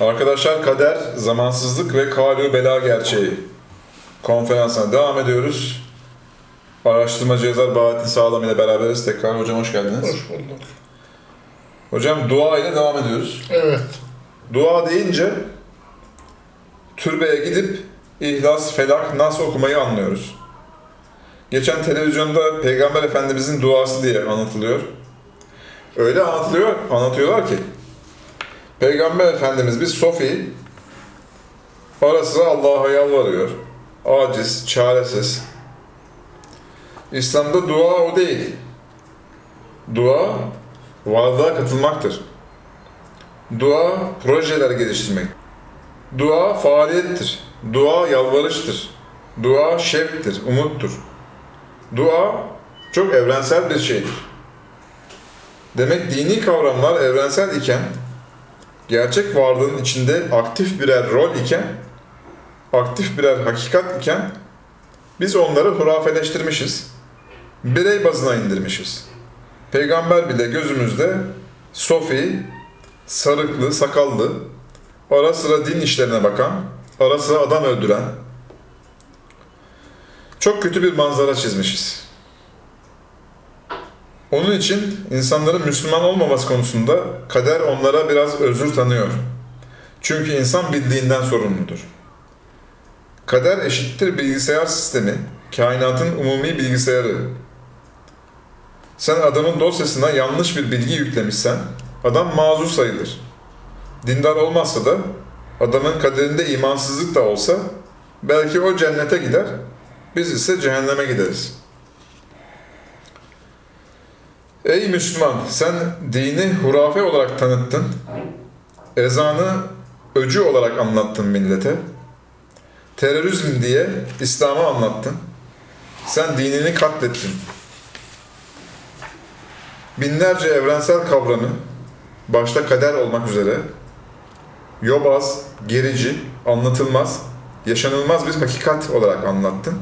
Arkadaşlar kader, zamansızlık ve kalu bela gerçeği konferansına devam ediyoruz. Araştırmacı yazar Bahattin Sağlam ile beraberiz. Tekrar hocam hoş geldiniz. Hoş bulduk. Hocam dua ile devam ediyoruz. Evet. Dua deyince türbeye gidip İhlas, Felak, Nas okumayı anlıyoruz. Geçen televizyonda Peygamber Efendimizin duası diye anlatılıyor. Öyle anlatılıyor, anlatıyorlar ki Peygamber Efendimiz bir Sofi ara sıra Allah'a yalvarıyor. Aciz, çaresiz. İslam'da dua o değil. Dua varlığa katılmaktır. Dua projeler geliştirmek. Dua faaliyettir. Dua yalvarıştır. Dua şevktir, umuttur. Dua çok evrensel bir şeydir. Demek dini kavramlar evrensel iken, gerçek varlığın içinde aktif birer rol iken, aktif birer hakikat iken, biz onları hurafeleştirmişiz. Birey bazına indirmişiz. Peygamber bile gözümüzde Sofi, sarıklı, sakallı, ara sıra din işlerine bakan, ara sıra adam öldüren, çok kötü bir manzara çizmişiz. Onun için insanların Müslüman olmaması konusunda kader onlara biraz özür tanıyor. Çünkü insan bildiğinden sorumludur. Kader eşittir bilgisayar sistemi, kainatın umumi bilgisayarı. Sen adamın dosyasına yanlış bir bilgi yüklemişsen, adam mazur sayılır. Dindar olmazsa da, adamın kaderinde imansızlık da olsa, belki o cennete gider, biz ise cehenneme gideriz. Ey Müslüman, sen dini hurafe olarak tanıttın, ezanı öcü olarak anlattın millete, terörizm diye İslam'ı anlattın, sen dinini katlettin. Binlerce evrensel kavramı, başta kader olmak üzere, yobaz, gerici, anlatılmaz, yaşanılmaz bir hakikat olarak anlattın.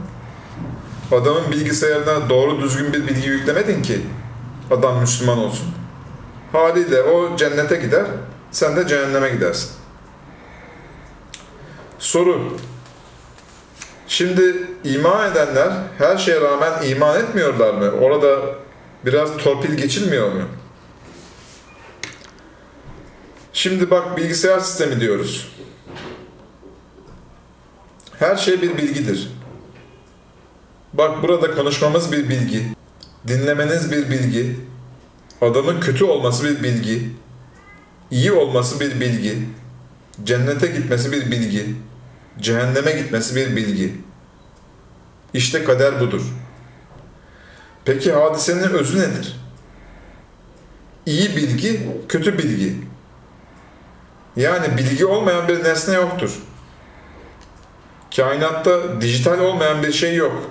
Adamın bilgisayarına doğru düzgün bir bilgi yüklemedin ki adam Müslüman olsun. Haliyle o cennete gider, sen de cehenneme gidersin. Soru. Şimdi iman edenler her şeye rağmen iman etmiyorlar mı? Orada biraz torpil geçilmiyor mu? Şimdi bak bilgisayar sistemi diyoruz. Her şey bir bilgidir. Bak burada konuşmamız bir bilgi. Dinlemeniz bir bilgi. Adamın kötü olması bir bilgi. iyi olması bir bilgi. Cennete gitmesi bir bilgi. Cehenneme gitmesi bir bilgi. İşte kader budur. Peki hadisenin özü nedir? İyi bilgi, kötü bilgi. Yani bilgi olmayan bir nesne yoktur. Kainatta dijital olmayan bir şey yok.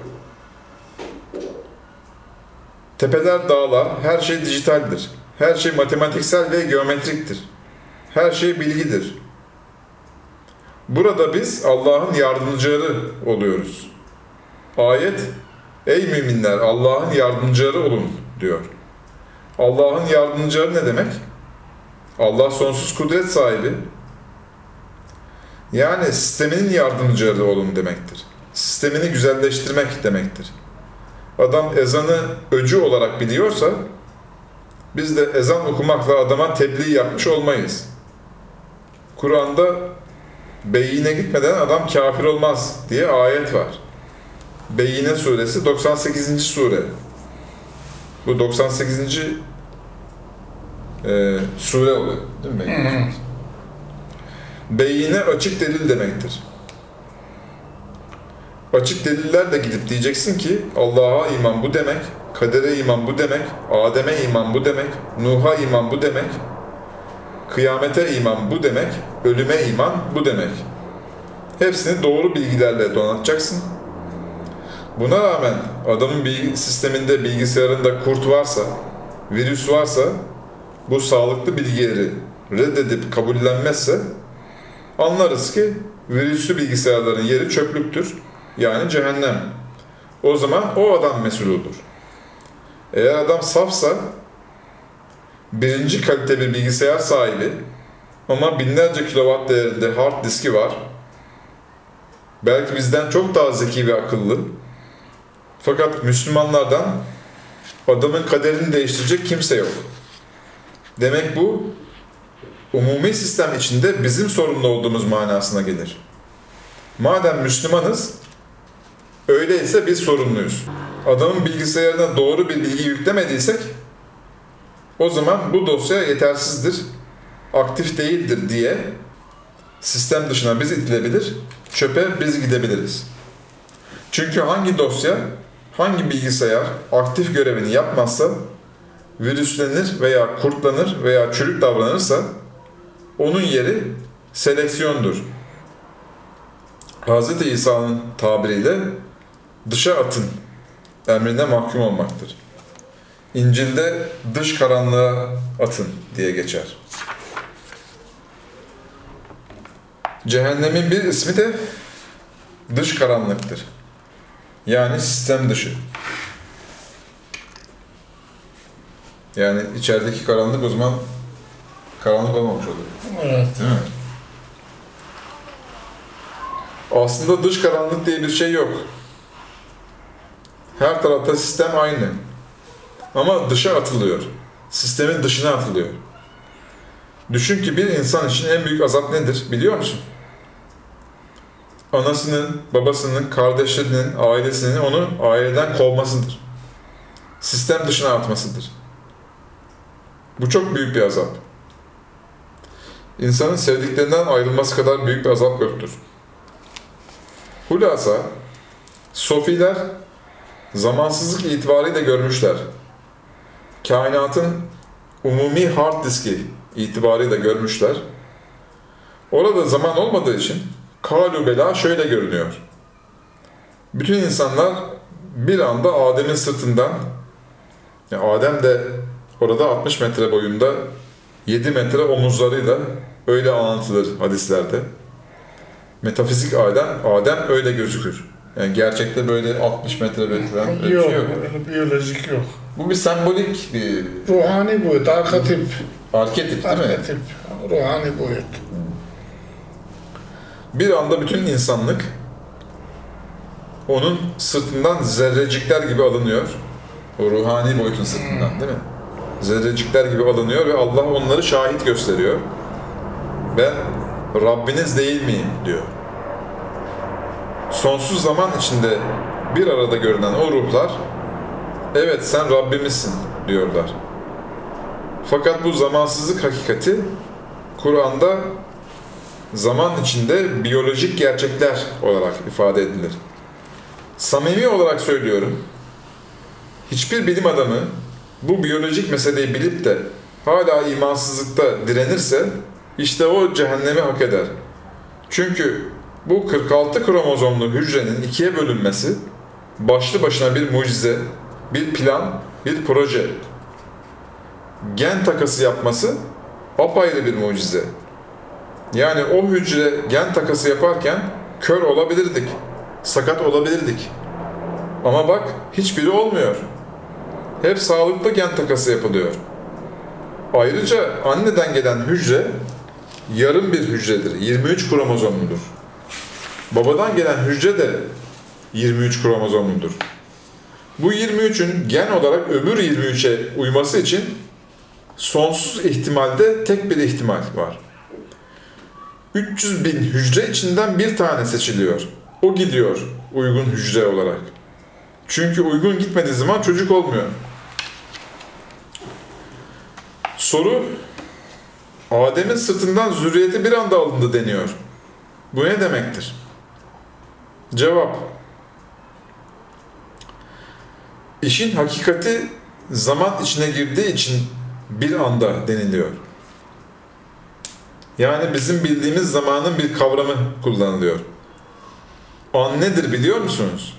Tepeler, dağlar, her şey dijitaldir. Her şey matematiksel ve geometriktir. Her şey bilgidir. Burada biz Allah'ın yardımcıları oluyoruz. Ayet, ey müminler Allah'ın yardımcıları olun diyor. Allah'ın yardımcıları ne demek? Allah sonsuz kudret sahibi. Yani sisteminin yardımcıları olun demektir. Sistemini güzelleştirmek demektir. Adam ezanı öcü olarak biliyorsa biz de ezan okumakla adama tebliğ yapmış olmayız. Kur'an'da beyine gitmeden adam kafir olmaz diye ayet var. Beyine suresi 98. sure. Bu 98. E, sure oluyor değil mi? Beyine, Beyine açık delil demektir. Açık delillerle gidip diyeceksin ki Allah'a iman bu demek, kadere iman bu demek, Adem'e iman bu demek, Nuh'a iman bu demek, kıyamete iman bu demek, ölüme iman bu demek. Hepsini doğru bilgilerle donatacaksın. Buna rağmen adamın bilgi sisteminde, bilgisayarında kurt varsa, virüs varsa bu sağlıklı bilgileri reddedip kabullenmezse anlarız ki virüslü bilgisayarların yeri çöplüktür. Yani cehennem. O zaman o adam mesul olur. Eğer adam safsa birinci kalite bir bilgisayar sahibi Ama binlerce kilowatt değerinde hard diski var. Belki bizden çok daha zeki ve akıllı. Fakat Müslümanlardan adamın kaderini değiştirecek kimse yok. Demek bu umumi sistem içinde bizim sorumlu olduğumuz manasına gelir. Madem Müslümanız, öyleyse biz sorumluyuz. Adamın bilgisayarına doğru bir bilgi yüklemediysek, o zaman bu dosya yetersizdir, aktif değildir diye sistem dışına biz itilebilir, çöpe biz gidebiliriz. Çünkü hangi dosya, hangi bilgisayar aktif görevini yapmazsa, virüslenir veya kurtlanır veya çürük davranırsa, onun yeri seleksiyondur. Hz. İsa'nın tabiriyle dışa atın emrine mahkum olmaktır. İncil'de dış karanlığa atın diye geçer. Cehennemin bir ismi de dış karanlıktır. Yani sistem dışı. Yani içerideki karanlık o zaman karanlık olmamış oluyor. Evet. Değil mi? Aslında dış karanlık diye bir şey yok. Her tarafta sistem aynı. Ama dışa atılıyor. Sistemin dışına atılıyor. Düşün ki bir insan için en büyük azap nedir biliyor musun? Anasının, babasının, kardeşlerinin, ailesinin onu aileden kovmasıdır. Sistem dışına atmasıdır. Bu çok büyük bir azap. İnsanın sevdiklerinden ayrılması kadar büyük bir azap yoktur. Hulasa, Sofiler zamansızlık itibariyle görmüşler. Kainatın umumi hard diski itibariyle görmüşler. Orada zaman olmadığı için kalu bela şöyle görünüyor. Bütün insanlar bir anda Adem'in sırtından, yani Adem de orada 60 metre boyunda 7 metre omuzlarıyla öyle anlatılır hadislerde. Metafizik Adem, Adem öyle gözükür. Yani gerçekte böyle 60 metre öyle bir Yok, şey yok. öyle biyolojik yok. Bu bir sembolik bir Ruhani boyut, arketip. arketip değil mi? Arketip, ruhani boyut. Bir anda bütün insanlık onun sırtından zerrecikler gibi alınıyor. O ruhani boyutun sırtından değil mi? Zerrecikler gibi alınıyor ve Allah onları şahit gösteriyor. Ben Rabbiniz değil miyim diyor. Sonsuz zaman içinde bir arada görünen o ruhlar evet sen Rabbimizsin diyorlar. Fakat bu zamansızlık hakikati Kur'an'da zaman içinde biyolojik gerçekler olarak ifade edilir. Samimi olarak söylüyorum, hiçbir bilim adamı bu biyolojik meseleyi bilip de hala imansızlıkta direnirse işte o cehennemi hak eder. Çünkü bu 46 kromozomlu hücrenin ikiye bölünmesi başlı başına bir mucize, bir plan, bir proje. Gen takası yapması apayrı bir mucize. Yani o hücre gen takası yaparken kör olabilirdik, sakat olabilirdik. Ama bak hiçbiri olmuyor. Hep sağlıklı gen takası yapılıyor. Ayrıca anneden gelen hücre yarım bir hücredir. 23 kromozomludur. Babadan gelen hücre de 23 kromozomludur. Bu 23'ün gen olarak öbür 23'e uyması için sonsuz ihtimalde tek bir ihtimal var. 300 bin hücre içinden bir tane seçiliyor. O gidiyor uygun hücre olarak. Çünkü uygun gitmediği zaman çocuk olmuyor. Soru, Adem'in sırtından zürriyeti bir anda alındı deniyor. Bu ne demektir? Cevap, İşin hakikati zaman içine girdiği için bir anda deniliyor. Yani bizim bildiğimiz zamanın bir kavramı kullanılıyor. An nedir biliyor musunuz?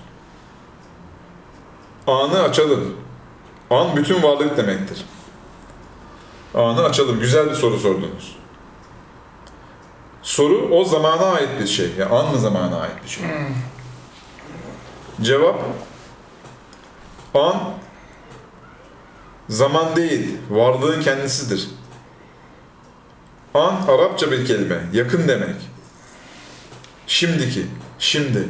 Anı açalım. An bütün varlık demektir. Anı açalım. Güzel bir soru sordunuz. Soru o zamana ait bir şey. Ya an mı zamana ait bir şey? Cevap an zaman değil, varlığın kendisidir. An Arapça bir kelime. Yakın demek. Şimdiki. Şimdi.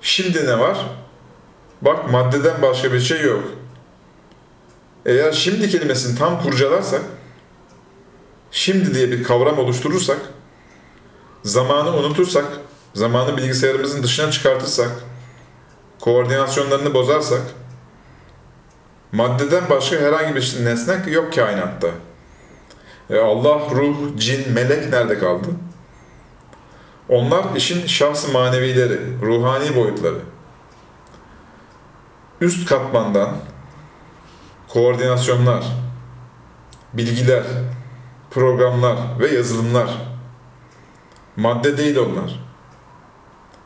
Şimdi ne var? Bak maddeden başka bir şey yok. Eğer şimdi kelimesini tam kurcalarsak, şimdi diye bir kavram oluşturursak, zamanı unutursak, zamanı bilgisayarımızın dışına çıkartırsak, koordinasyonlarını bozarsak, maddeden başka herhangi bir nesne yok kainatta. E Allah, ruh, cin, melek nerede kaldı? Onlar işin şahs manevileri, ruhani boyutları. Üst katmandan koordinasyonlar, bilgiler, programlar ve yazılımlar. Madde değil onlar.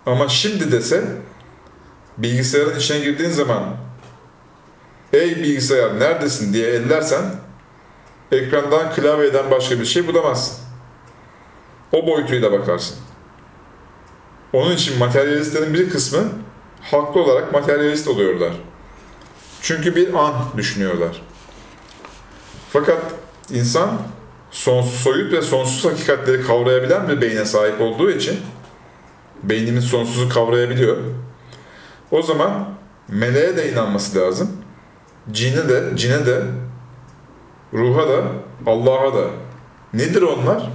Ama şimdi dese bilgisayarın içine girdiğin zaman ey bilgisayar neredesin diye ellersen ekrandan klavyeden başka bir şey bulamazsın. O boyutuyla bakarsın. Onun için materyalistlerin bir kısmı haklı olarak materyalist oluyorlar. Çünkü bir an düşünüyorlar. Fakat insan son, soyut ve sonsuz hakikatleri kavrayabilen bir beyne sahip olduğu için beynimiz sonsuzu kavrayabiliyor. O zaman meleğe de inanması lazım. Cine de, cine de, ruha da, Allah'a da. Nedir onlar?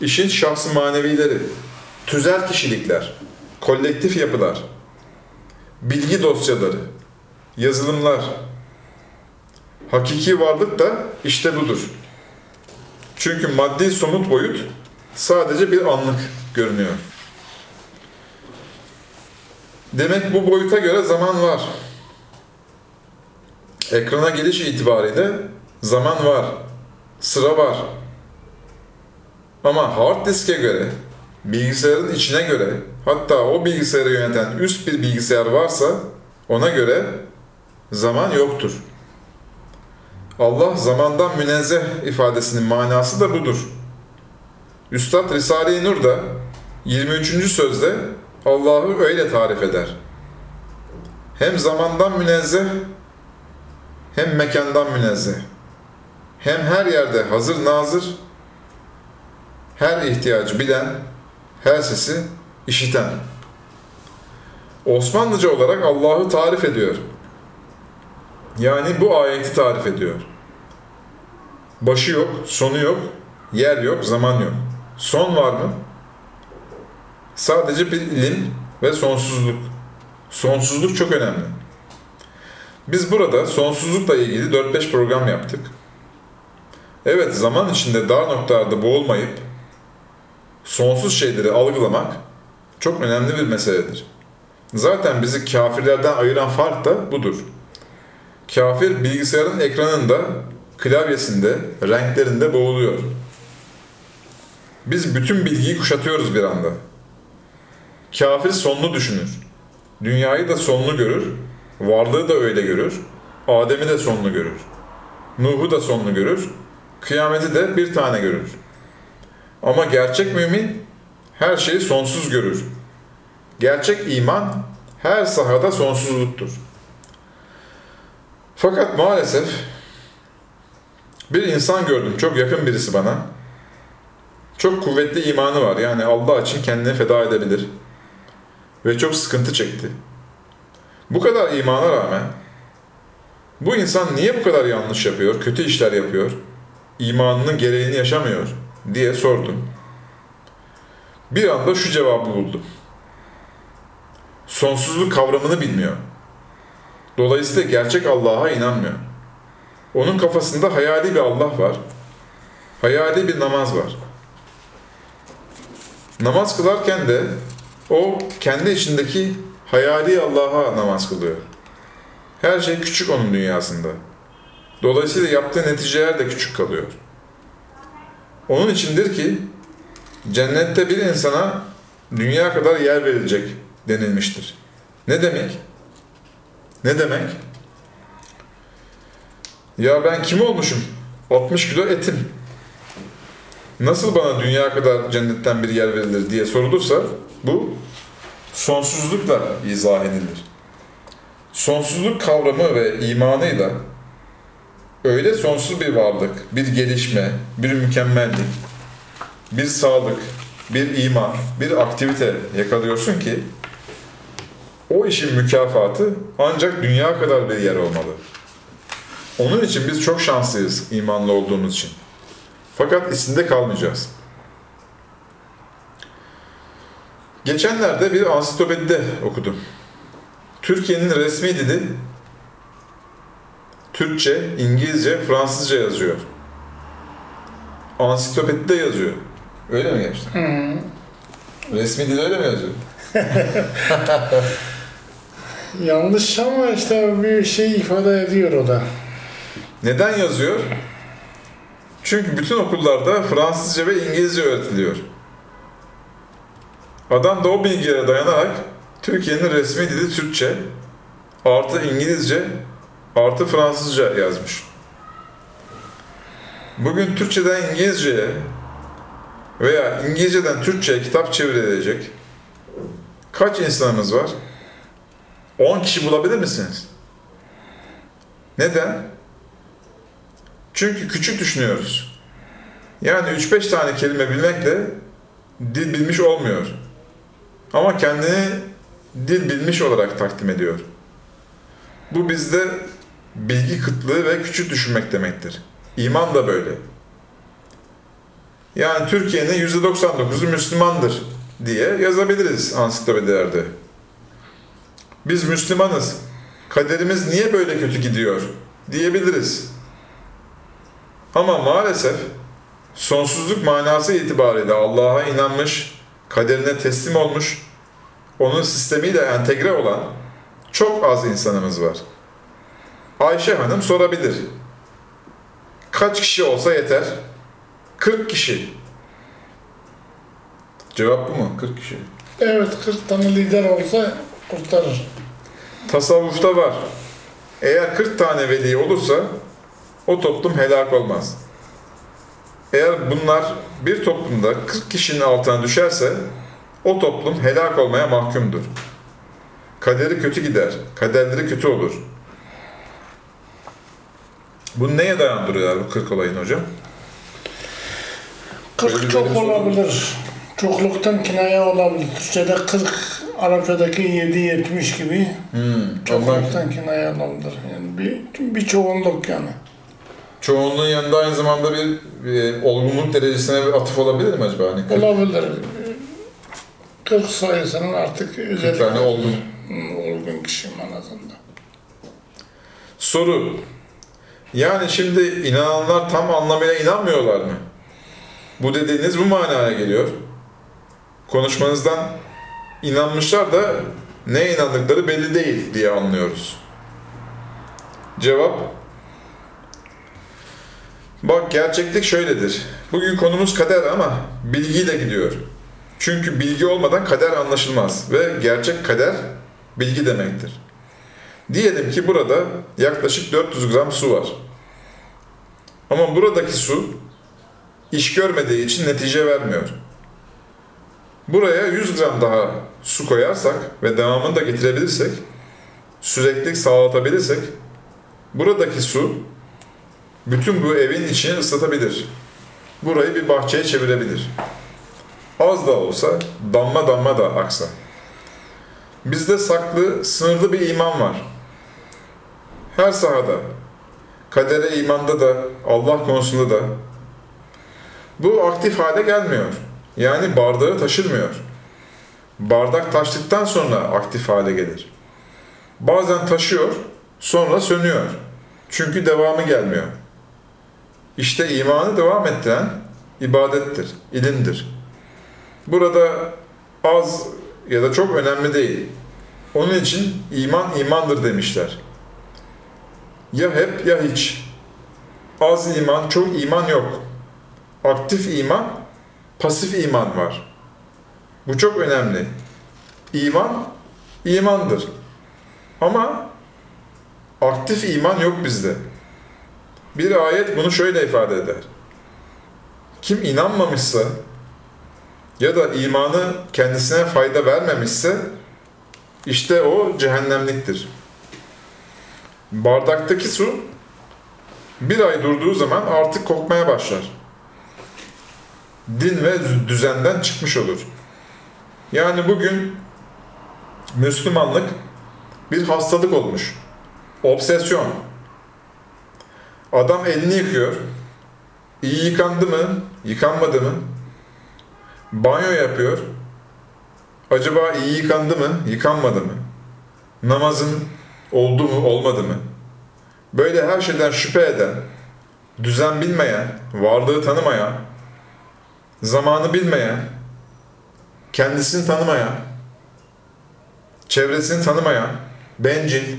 İşin şahsı manevileri, tüzel kişilikler, kolektif yapılar, bilgi dosyaları, yazılımlar. Hakiki varlık da işte budur. Çünkü maddi somut boyut sadece bir anlık görünüyor. Demek bu boyuta göre zaman var. Ekrana geliş itibariyle zaman var, sıra var. Ama hard diske göre, bilgisayarın içine göre, hatta o bilgisayarı yöneten üst bir bilgisayar varsa ona göre zaman yoktur. Allah zamandan münezzeh ifadesinin manası da budur. Üstad Risale-i Nur da 23. sözde Allah'ı öyle tarif eder. Hem zamandan münezzeh, hem mekandan münezzeh. Hem her yerde hazır nazır, her ihtiyacı bilen, her sesi işiten. Osmanlıca olarak Allah'ı tarif ediyor. Yani bu ayeti tarif ediyor. Başı yok, sonu yok, yer yok, zaman yok. Son var mı? Sadece bir ilim ve sonsuzluk. Sonsuzluk çok önemli. Biz burada sonsuzlukla ilgili 4-5 program yaptık. Evet zaman içinde dar noktalarda boğulmayıp sonsuz şeyleri algılamak çok önemli bir meseledir. Zaten bizi kafirlerden ayıran fark da budur. Kafir bilgisayarın ekranında, klavyesinde, renklerinde boğuluyor. Biz bütün bilgiyi kuşatıyoruz bir anda. Kafir sonlu düşünür. Dünyayı da sonlu görür, varlığı da öyle görür, Adem'i de sonlu görür. Nuh'u da sonlu görür, kıyameti de bir tane görür. Ama gerçek mümin her şeyi sonsuz görür. Gerçek iman her sahada sonsuzluktur. Fakat maalesef bir insan gördüm, çok yakın birisi bana. Çok kuvvetli imanı var. Yani Allah için kendini feda edebilir. Ve çok sıkıntı çekti. Bu kadar imana rağmen bu insan niye bu kadar yanlış yapıyor, kötü işler yapıyor, imanının gereğini yaşamıyor diye sordum. Bir anda şu cevabı buldum. Sonsuzluk kavramını bilmiyor. Dolayısıyla gerçek Allah'a inanmıyor. Onun kafasında hayali bir Allah var. Hayali bir namaz var. Namaz kılarken de o kendi içindeki hayali Allah'a namaz kılıyor. Her şey küçük onun dünyasında. Dolayısıyla yaptığı neticeler de küçük kalıyor. Onun içindir ki cennette bir insana dünya kadar yer verilecek denilmiştir. Ne demek? Ne demek? Ya ben kim olmuşum? 60 kilo etim. Nasıl bana dünya kadar cennetten bir yer verilir diye sorulursa bu sonsuzlukla izah edilir. Sonsuzluk kavramı ve imanıyla öyle sonsuz bir varlık, bir gelişme, bir mükemmellik, bir sağlık, bir iman, bir aktivite yakalıyorsun ki o işin mükafatı ancak dünya kadar bir yer olmalı. Onun için biz çok şanslıyız imanlı olduğumuz için. Fakat içinde kalmayacağız. Geçenlerde bir ansiklopedide okudum. Türkiye'nin resmi dili Türkçe, İngilizce, Fransızca yazıyor. Ansiklopedide yazıyor. Öyle mi gençler? Hı. Resmi dil öyle mi yazıyor? Yanlış ama işte bir şey ifade ediyor o da. Neden yazıyor? Çünkü bütün okullarda Fransızca ve İngilizce öğretiliyor. Adam da o bilgilere dayanarak Türkiye'nin resmi dili Türkçe, artı İngilizce, artı Fransızca yazmış. Bugün Türkçeden İngilizceye veya İngilizceden Türkçe'ye kitap çevrilecek kaç insanımız var? 10 kişi bulabilir misiniz? Neden? Çünkü küçük düşünüyoruz. Yani 3-5 tane kelime bilmekle dil bilmiş olmuyor. Ama kendini dil bilmiş olarak takdim ediyor. Bu bizde bilgi kıtlığı ve küçük düşünmek demektir. İman da böyle. Yani Türkiye'nin %99'u Müslümandır diye yazabiliriz ansiklopedilerde. Biz Müslümanız. Kaderimiz niye böyle kötü gidiyor diyebiliriz. Ama maalesef sonsuzluk manası itibariyle Allah'a inanmış, kaderine teslim olmuş, onun sistemiyle entegre olan çok az insanımız var. Ayşe Hanım sorabilir. Kaç kişi olsa yeter? 40 kişi. Cevap bu mu? 40 kişi. Evet 40 tane lider olsa kurtarır. Tasavvufta var. Eğer 40 tane veli olursa o toplum helak olmaz. Eğer bunlar bir toplumda 40 kişinin altına düşerse o toplum helak olmaya mahkumdur. Kaderi kötü gider, kaderleri kötü olur. Bu neye dayandırıyor bu 40 olayın hocam? 40 Böyle çok olabilir. Çokluktan kinaya olabilir. Türkçe'de 40, Arapçadaki 7-70 gibi Hmm, ondan kinaya olabilir. Yani bir, bir çoğunluk yani. çoğunluğun yanında aynı zamanda bir, bir olgunluk derecesine bir atıf olabilir mi acaba? Hani 40 Olabilir. 40 sayısının artık üzerinde tane olgun. Hmm, olgun kişi manasında. Soru. Yani şimdi inananlar tam anlamıyla inanmıyorlar mı? Bu dediğiniz bu manaya geliyor. Konuşmanızdan inanmışlar da ne inandıkları belli değil diye anlıyoruz. Cevap. Bak gerçeklik şöyledir. Bugün konumuz kader ama bilgiyle gidiyor. Çünkü bilgi olmadan kader anlaşılmaz ve gerçek kader bilgi demektir. Diyelim ki burada yaklaşık 400 gram su var. Ama buradaki su iş görmediği için netice vermiyor. Buraya 100 gram daha su koyarsak ve devamını da getirebilirsek, süreklilik sağlatabilirsek, buradaki su bütün bu evin içini ıslatabilir. Burayı bir bahçeye çevirebilir. Az da olsa, damla damla da aksa. Bizde saklı, sınırlı bir iman var. Her sahada, kadere imanda da, Allah konusunda da bu aktif hale gelmiyor. Yani bardağı taşırmıyor. Bardak taştıktan sonra aktif hale gelir. Bazen taşıyor, sonra sönüyor. Çünkü devamı gelmiyor. İşte imanı devam ettiren ibadettir, ilimdir. Burada az ya da çok önemli değil. Onun için iman imandır demişler. Ya hep ya hiç. Az iman, çok iman yok. Aktif iman, pasif iman var. Bu çok önemli. İman, imandır. Ama aktif iman yok bizde. Bir ayet bunu şöyle ifade eder. Kim inanmamışsa ya da imanı kendisine fayda vermemişse işte o cehennemliktir. Bardaktaki su Bir ay durduğu zaman artık kokmaya başlar. Din ve düzenden çıkmış olur. Yani bugün Müslümanlık bir hastalık olmuş. Obsesyon. Adam elini yıkıyor. İyi yıkandı mı? Yıkanmadı mı? Banyo yapıyor. Acaba iyi yıkandı mı? Yıkanmadı mı? Namazın oldu mu? Olmadı mı? Böyle her şeyden şüphe eden, düzen bilmeyen, varlığı tanımayan, zamanı bilmeyen, kendisini tanımayan, çevresini tanımayan, bencil,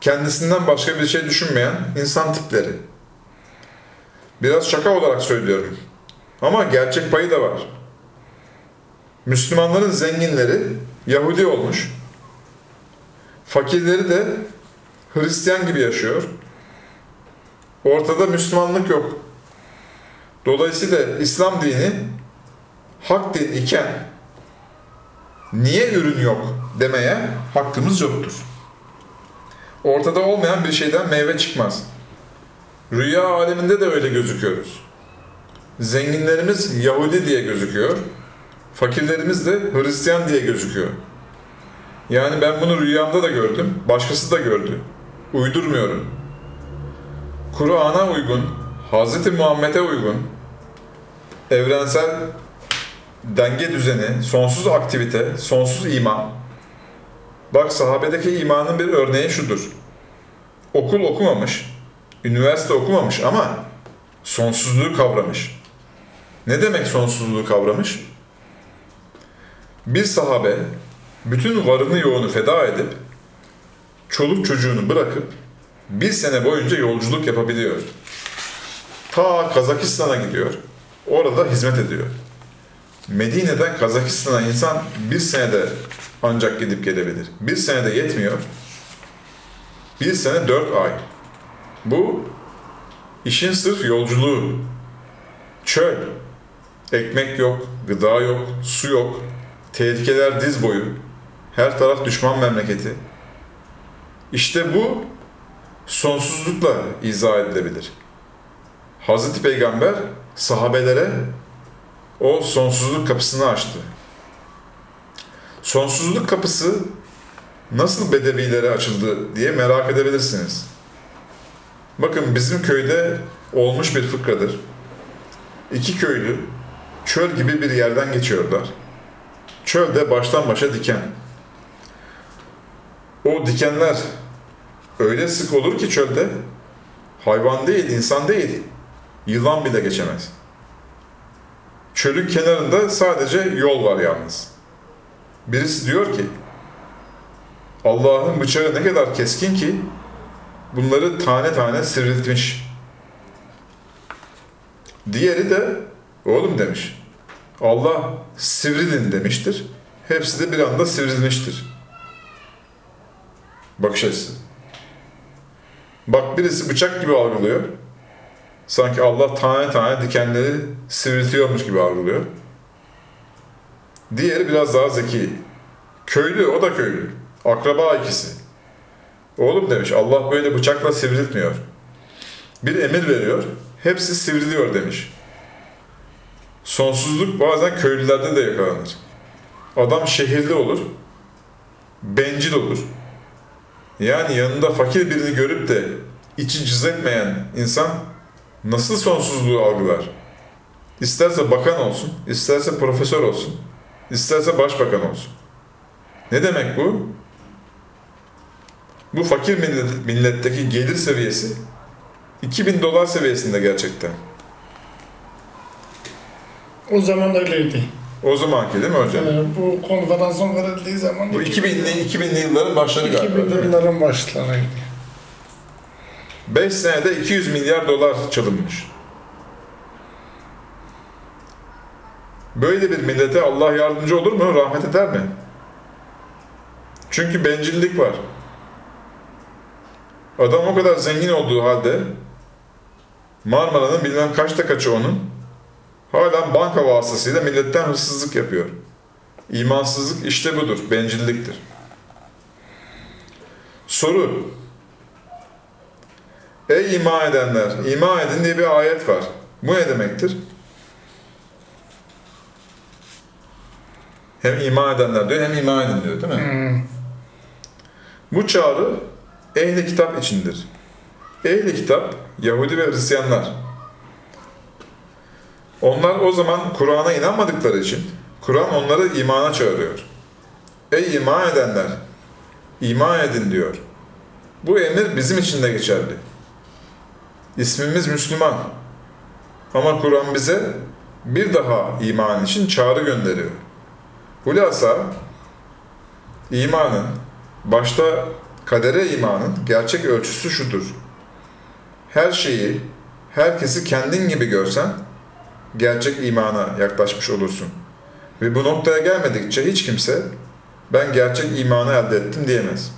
kendisinden başka bir şey düşünmeyen insan tipleri. Biraz şaka olarak söylüyorum. Ama gerçek payı da var. Müslümanların zenginleri Yahudi olmuş. Fakirleri de Hristiyan gibi yaşıyor. Ortada Müslümanlık yok. Dolayısıyla İslam dini hak din iken niye ürün yok demeye hakkımız yoktur. Ortada olmayan bir şeyden meyve çıkmaz. Rüya aleminde de öyle gözüküyoruz. Zenginlerimiz Yahudi diye gözüküyor. Fakirlerimiz de Hristiyan diye gözüküyor. Yani ben bunu rüyamda da gördüm, başkası da gördü. Uydurmuyorum. Kur'an'a uygun, Hz. Muhammed'e uygun, evrensel denge düzeni, sonsuz aktivite, sonsuz iman. Bak sahabedeki imanın bir örneği şudur. Okul okumamış, üniversite okumamış ama sonsuzluğu kavramış. Ne demek sonsuzluğu kavramış? Bir sahabe bütün varını yoğunu feda edip çoluk çocuğunu bırakıp bir sene boyunca yolculuk yapabiliyor. Ta Kazakistan'a gidiyor. Orada hizmet ediyor. Medine'den Kazakistan'a insan bir senede ancak gidip gelebilir. Bir senede yetmiyor. Bir sene dört ay. Bu işin sırf yolculuğu. Çöl. Ekmek yok, gıda yok, su yok. Tehlikeler diz boyu. Her taraf düşman memleketi. İşte bu sonsuzlukla izah edilebilir. Hazreti Peygamber sahabelere o sonsuzluk kapısını açtı. Sonsuzluk kapısı nasıl bedevilere açıldı diye merak edebilirsiniz. Bakın bizim köyde olmuş bir fıkradır. İki köylü çöl gibi bir yerden geçiyorlar. Çölde baştan başa diken. O dikenler öyle sık olur ki çölde hayvan değil, insan değil, yılan bile geçemez. Çölün kenarında sadece yol var yalnız. Birisi diyor ki, Allah'ın bıçağı ne kadar keskin ki bunları tane tane sivriltmiş. Diğeri de, oğlum demiş, Allah sivrilin demiştir. Hepsi de bir anda sivrilmiştir. Bakış açısı. Bak birisi bıçak gibi algılıyor. Sanki Allah tane tane dikenleri sivriltiyormuş gibi algılıyor. Diğeri biraz daha zeki. Köylü, o da köylü. Akraba ikisi. Oğlum demiş, Allah böyle bıçakla sivriltmiyor. Bir emir veriyor, hepsi sivriliyor demiş. Sonsuzluk bazen köylülerde de yakalanır. Adam şehirli olur, bencil olur. Yani yanında fakir birini görüp de içi cız etmeyen insan nasıl sonsuzluğu algılar? İsterse bakan olsun, isterse profesör olsun, isterse başbakan olsun. Ne demek bu? Bu fakir millet, milletteki gelir seviyesi 2000 dolar seviyesinde gerçekten. O zaman öyleydi. O zamanki değil mi hocam? Ee, bu konferansın verildiği zaman Bu 2000'li 2000'li yılların başları galiba. 2000 değil mi? yılların başlarıydı. 5 senede 200 milyar dolar çalınmış. Böyle bir millete Allah yardımcı olur mu? Rahmet eder mi? Çünkü bencillik var. Adam o kadar zengin olduğu halde Marmara'nın bilmem kaçta kaçı onun hala banka vasıtasıyla milletten hırsızlık yapıyor. İmansızlık işte budur, bencilliktir. Soru Ey iman edenler, iman edin diye bir ayet var. Bu ne demektir? Hem iman edenler diyor hem iman edin diyor değil mi? Hmm. Bu çağrı ehli kitap içindir. Ehli kitap Yahudi ve Hristiyanlar. Onlar o zaman Kur'an'a inanmadıkları için Kur'an onları imana çağırıyor. Ey iman edenler! iman edin diyor. Bu emir bizim için de geçerli. İsmimiz Müslüman. Ama Kur'an bize bir daha iman için çağrı gönderiyor. Hulasa imanın, başta kadere imanın gerçek ölçüsü şudur. Her şeyi, herkesi kendin gibi görsen gerçek imana yaklaşmış olursun. Ve bu noktaya gelmedikçe hiç kimse ben gerçek imanı elde ettim diyemez.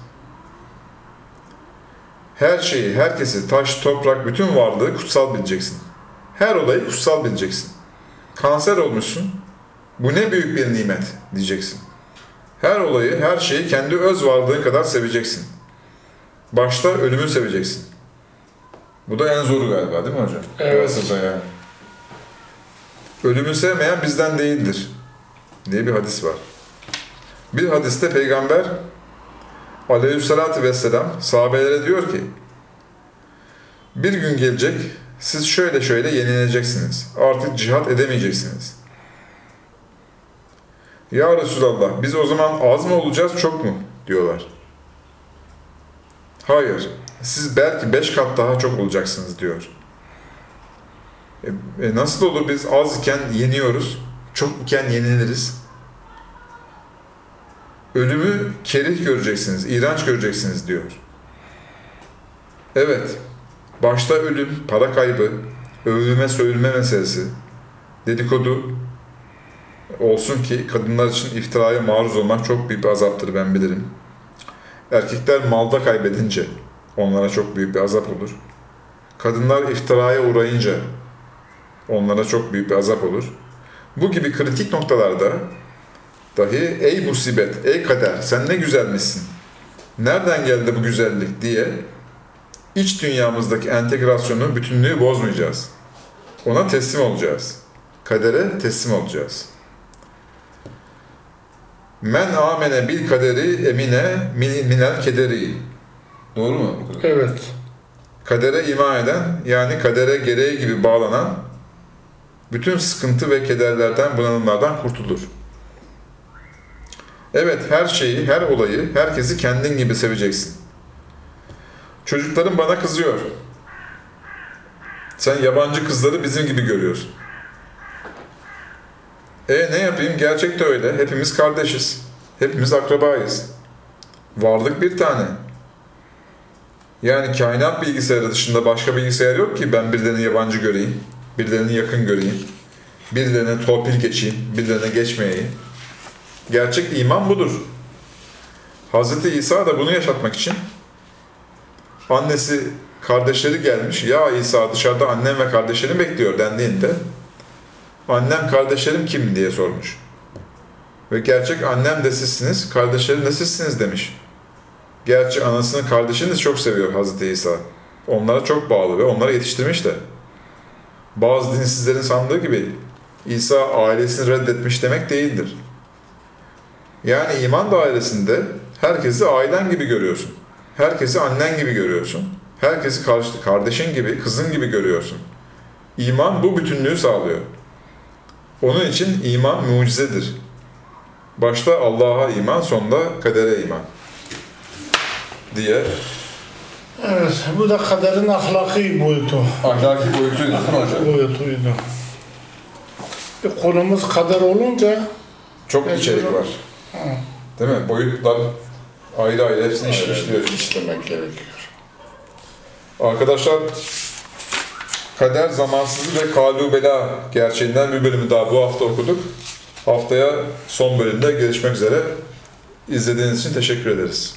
Her şeyi, herkesi, taş, toprak, bütün varlığı kutsal bileceksin. Her olayı kutsal bileceksin. Kanser olmuşsun, bu ne büyük bir nimet diyeceksin. Her olayı, her şeyi kendi öz varlığın kadar seveceksin. Başta ölümü seveceksin. Bu da en zoru galiba değil mi hocam? Evet. Aslında yani. Ölümü sevmeyen bizden değildir diye bir hadis var. Bir hadiste peygamber aleyhissalatü vesselam sahabelere diyor ki bir gün gelecek siz şöyle şöyle yenileceksiniz. Artık cihat edemeyeceksiniz. Ya Resulallah biz o zaman az mı olacağız çok mu? diyorlar. Hayır. Siz belki beş kat daha çok olacaksınız diyor. E, e nasıl olur biz az iken yeniyoruz, çok iken yeniliriz? Ölümü kerih göreceksiniz, iğrenç göreceksiniz diyor. Evet, başta ölüm, para kaybı, övülme sövülme meselesi, dedikodu olsun ki kadınlar için iftiraya maruz olmak çok büyük bir azaptır ben bilirim. Erkekler malda kaybedince onlara çok büyük bir azap olur. Kadınlar iftiraya uğrayınca onlara çok büyük bir azap olur. Bu gibi kritik noktalarda dahi ey musibet, ey kader sen ne güzelmişsin. Nereden geldi bu güzellik diye iç dünyamızdaki entegrasyonu, bütünlüğü bozmayacağız. Ona teslim olacağız. Kadere teslim olacağız. Men amene bil kaderi emine min- minel kederi. Doğru mu? Evet. Kadere iman eden, yani kadere gereği gibi bağlanan bütün sıkıntı ve kederlerden, bunalımlardan kurtulur. Evet, her şeyi, her olayı, herkesi kendin gibi seveceksin. Çocuklarım bana kızıyor. Sen yabancı kızları bizim gibi görüyorsun. E ne yapayım? Gerçekte öyle. Hepimiz kardeşiz. Hepimiz akrabayız. Varlık bir tane. Yani kainat bilgisayarı dışında başka bilgisayar yok ki ben birilerini yabancı göreyim, birilerini yakın göreyim, birilerine torpil geçeyim, birilerine geçmeyeyim. Gerçek iman budur. Hz. İsa da bunu yaşatmak için annesi, kardeşleri gelmiş. Ya İsa dışarıda annem ve kardeşlerim bekliyor dendiğinde annem kardeşlerim kim diye sormuş. Ve gerçek annem de sizsiniz, kardeşlerim de sizsiniz demiş. Gerçi anasını kardeşini de çok seviyor Hazreti İsa. Onlara çok bağlı ve onlara yetiştirmiş de. Bazı dinsizlerin sandığı gibi İsa ailesini reddetmiş demek değildir. Yani iman dairesinde herkesi ailen gibi görüyorsun. Herkesi annen gibi görüyorsun. Herkesi kardeşin gibi, kızın gibi görüyorsun. İman bu bütünlüğü sağlıyor. Onun için iman mucizedir. Başta Allah'a iman, sonunda kadere iman diye Evet. Bu da kaderin ahlaki boyutu. ahlaki boyutuydu değil mi hocam? Boyutuydu. E, konumuz kader olunca Çok içerik var. Değil mi? Boyutlar ayrı ayrı hepsini iş- işliyor. işlemek gerekiyor. Arkadaşlar Kader Zamansızlık ve Kalubela gerçeğinden bir bölümü daha bu hafta okuduk. Haftaya son bölümde görüşmek üzere. İzlediğiniz için teşekkür ederiz.